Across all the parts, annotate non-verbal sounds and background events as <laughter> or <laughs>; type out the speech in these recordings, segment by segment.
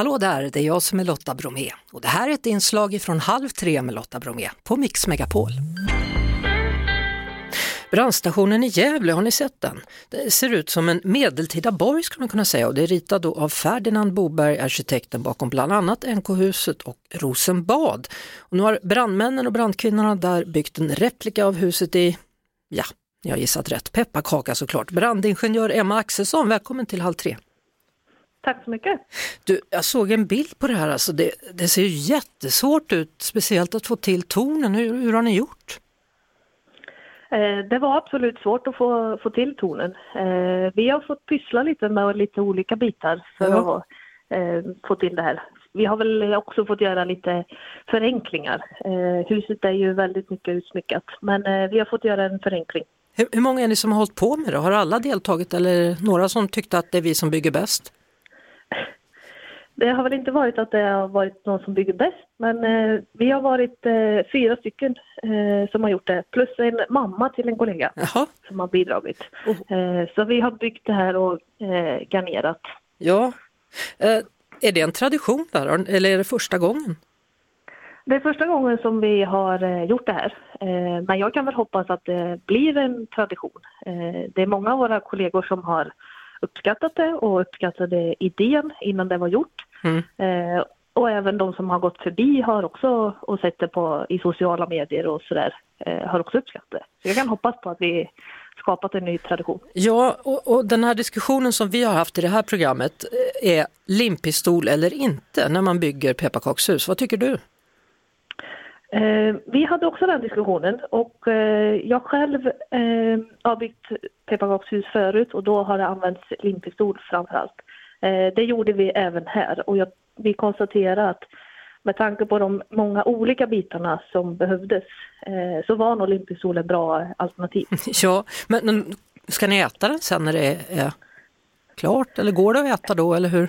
Hallå där, det är jag som är Lotta Bromé och det här är ett inslag från Halv tre med Lotta Bromé på Mix Megapol. Brandstationen i Gävle, har ni sett den? Det ser ut som en medeltida borg skulle man kunna säga och det är ritat av Ferdinand Boberg, arkitekten bakom bland annat NK-huset och Rosenbad. Och nu har brandmännen och brandkvinnorna där byggt en replika av huset i, ja, ni har gissat rätt, pepparkaka såklart. Brandingenjör Emma Axelsson, välkommen till Halv tre. Tack så mycket. Du, jag såg en bild på det här, alltså det, det ser jättesvårt ut, speciellt att få till tonen. Hur, hur har ni gjort? Eh, det var absolut svårt att få, få till tonen. Eh, vi har fått pyssla lite med lite olika bitar för ja. att eh, få till det här. Vi har väl också fått göra lite förenklingar. Huset är ju väldigt mycket utsmyckat men vi har fått göra en förenkling. Hur, hur många är ni som har hållit på med det? Har alla deltagit eller några som tyckte att det är vi som bygger bäst? <laughs> Det har väl inte varit att det har varit någon som bygger bäst, men eh, vi har varit eh, fyra stycken eh, som har gjort det, plus en mamma till en kollega Jaha. som har bidragit. Oh. så vi har byggt det här och eh, garnerat. Ja, eh, är det en tradition där, eller är det första gången? Det är första gången som vi har eh, gjort det här. Men jag kan väl hoppas att det blir en tradition. Det är många av våra kollegor som har uppskattat det och uppskattade idén innan det var gjort. Mm. Eh, och även de som har gått förbi har också och sett det på, i sociala medier och sådär eh, har också uppskattat det. Så jag kan hoppas på att vi skapat en ny tradition. Ja, och, och, den här diskussionen som vi har haft i det här programmet eh, är limpistol eller inte när man bygger pepparkakshus. Vad tycker du? Eh, vi hade också den diskussionen och eh, jag själv eh, har byggt pepparkakshus förut och då har det använts limpistol framför allt. Eh, det gjorde vi även här och jag, vi konstaterade att med tanke på de många olika bitarna som behövdes eh, så var nog limpistol ett bra alternativ. <laughs> Ja, men, ska ni äta den sen när det är klart eller går det att äta då eller hur?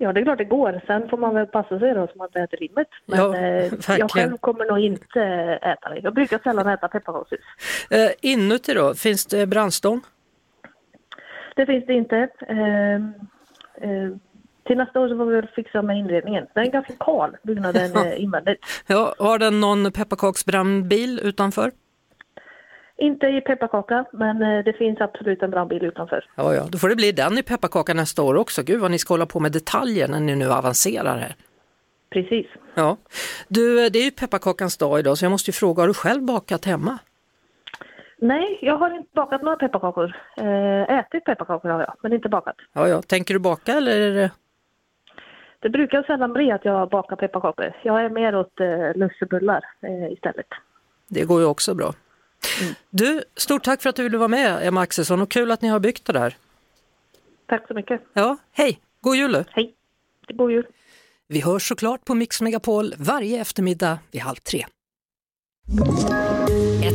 Ja, det är klart det går. Sen får man väl passa sig då så man inte äter limmet. Men ja, eh, jag själv kommer nog inte äta det. Jag brukar sällan äta pepparkakshus. Eh, inuti då, finns det brandstång? Det finns det inte. Eh, eh, till nästa år så får vi väl fixa med inredningen. Den är ganska kal, byggnaden eh, invändigt. Ja, har den någon pepparkaksbrandbil utanför? Inte i pepparkaka, men eh, det finns absolut en brandbil utanför. Ja, ja, då får det bli den i pepparkaka nästa år också. Gud vad ni ska hålla på med detaljer när ni nu avancerar här. Precis. Ja. Du, eh, det är ju pepparkakans dag idag så jag måste ju fråga, har du själv bakat hemma? Nej, jag har inte bakat några pepparkakor. Äh, ätit pepparkakor har jag, men inte bakat. Ja, ja. Tänker du baka eller? Det... brukar sällan bli att jag bakar pepparkakor. Jag är mer åt äh, lussebullar äh, istället. Det går ju också bra. Mm. Du, stort tack för att du ville vara med Emma Axelsson och kul att ni har byggt det där. Tack så mycket. Ja, hej, god jul! Hej, god jul! Vi hörs såklart på Mix Megapol varje eftermiddag vid halv tre.